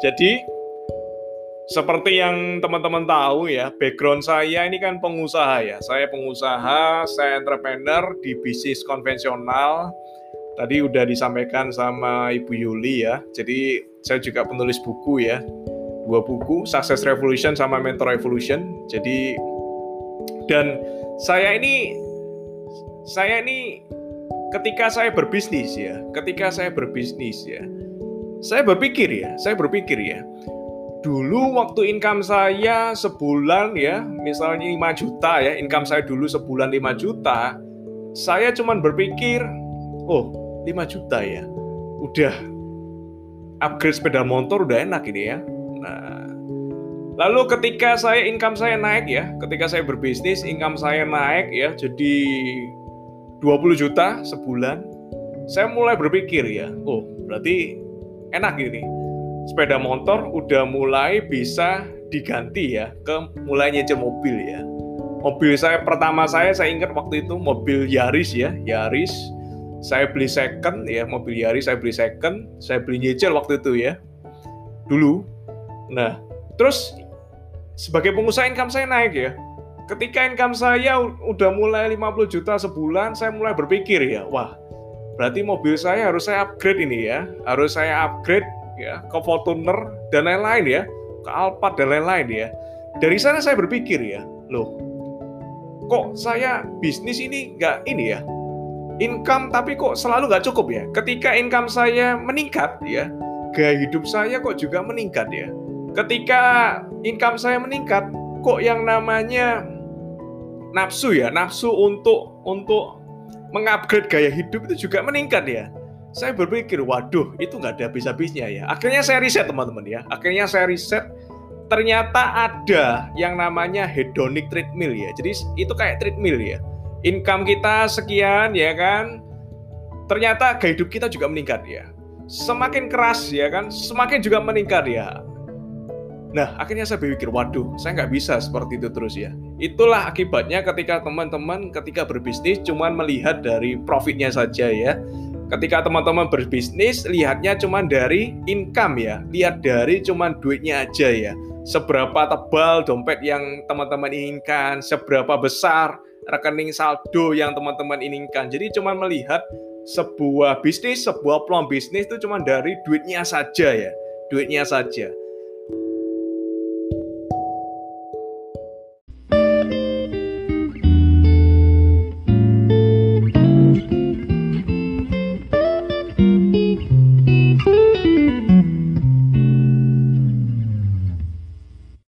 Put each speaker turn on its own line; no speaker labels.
Jadi seperti yang teman-teman tahu ya, background saya ini kan pengusaha ya. Saya pengusaha, saya entrepreneur di bisnis konvensional. Tadi udah disampaikan sama Ibu Yuli ya. Jadi saya juga penulis buku ya. Dua buku, Success Revolution sama Mentor Revolution. Jadi dan saya ini saya ini ketika saya berbisnis ya, ketika saya berbisnis ya, saya berpikir ya, saya berpikir ya, dulu waktu income saya sebulan ya, misalnya 5 juta ya, income saya dulu sebulan 5 juta, saya cuman berpikir, oh 5 juta ya, udah upgrade sepeda motor udah enak ini ya. Nah, lalu ketika saya income saya naik ya, ketika saya berbisnis income saya naik ya, jadi 20 juta sebulan, saya mulai berpikir ya, oh berarti enak ini. Sepeda motor udah mulai bisa diganti ya ke mulai nyicil mobil ya. Mobil saya pertama saya saya ingat waktu itu mobil Yaris ya, Yaris. Saya beli second ya, mobil Yaris saya beli second, saya beli nyicil waktu itu ya. Dulu. Nah, terus sebagai pengusaha income saya naik ya ketika income saya udah mulai 50 juta sebulan, saya mulai berpikir ya, wah, berarti mobil saya harus saya upgrade ini ya, harus saya upgrade ya ke Fortuner dan lain-lain ya, ke Alphard dan lain-lain ya. Dari sana saya berpikir ya, loh, kok saya bisnis ini nggak ini ya, income tapi kok selalu nggak cukup ya. Ketika income saya meningkat ya, gaya hidup saya kok juga meningkat ya. Ketika income saya meningkat, kok yang namanya nafsu ya, nafsu untuk untuk mengupgrade gaya hidup itu juga meningkat ya. Saya berpikir, waduh, itu nggak ada habis-habisnya ya. Akhirnya saya riset teman-teman ya. Akhirnya saya riset, ternyata ada yang namanya hedonic treadmill ya. Jadi itu kayak treadmill ya. Income kita sekian ya kan. Ternyata gaya hidup kita juga meningkat ya. Semakin keras ya kan, semakin juga meningkat ya. Nah, akhirnya saya berpikir, waduh, saya nggak bisa seperti itu terus ya. Itulah akibatnya ketika teman-teman ketika berbisnis cuma melihat dari profitnya saja ya. Ketika teman-teman berbisnis, lihatnya cuma dari income ya. Lihat dari cuma duitnya aja ya. Seberapa tebal dompet yang teman-teman inginkan, seberapa besar rekening saldo yang teman-teman inginkan. Jadi cuma melihat sebuah bisnis, sebuah peluang bisnis itu cuma dari duitnya saja ya. Duitnya saja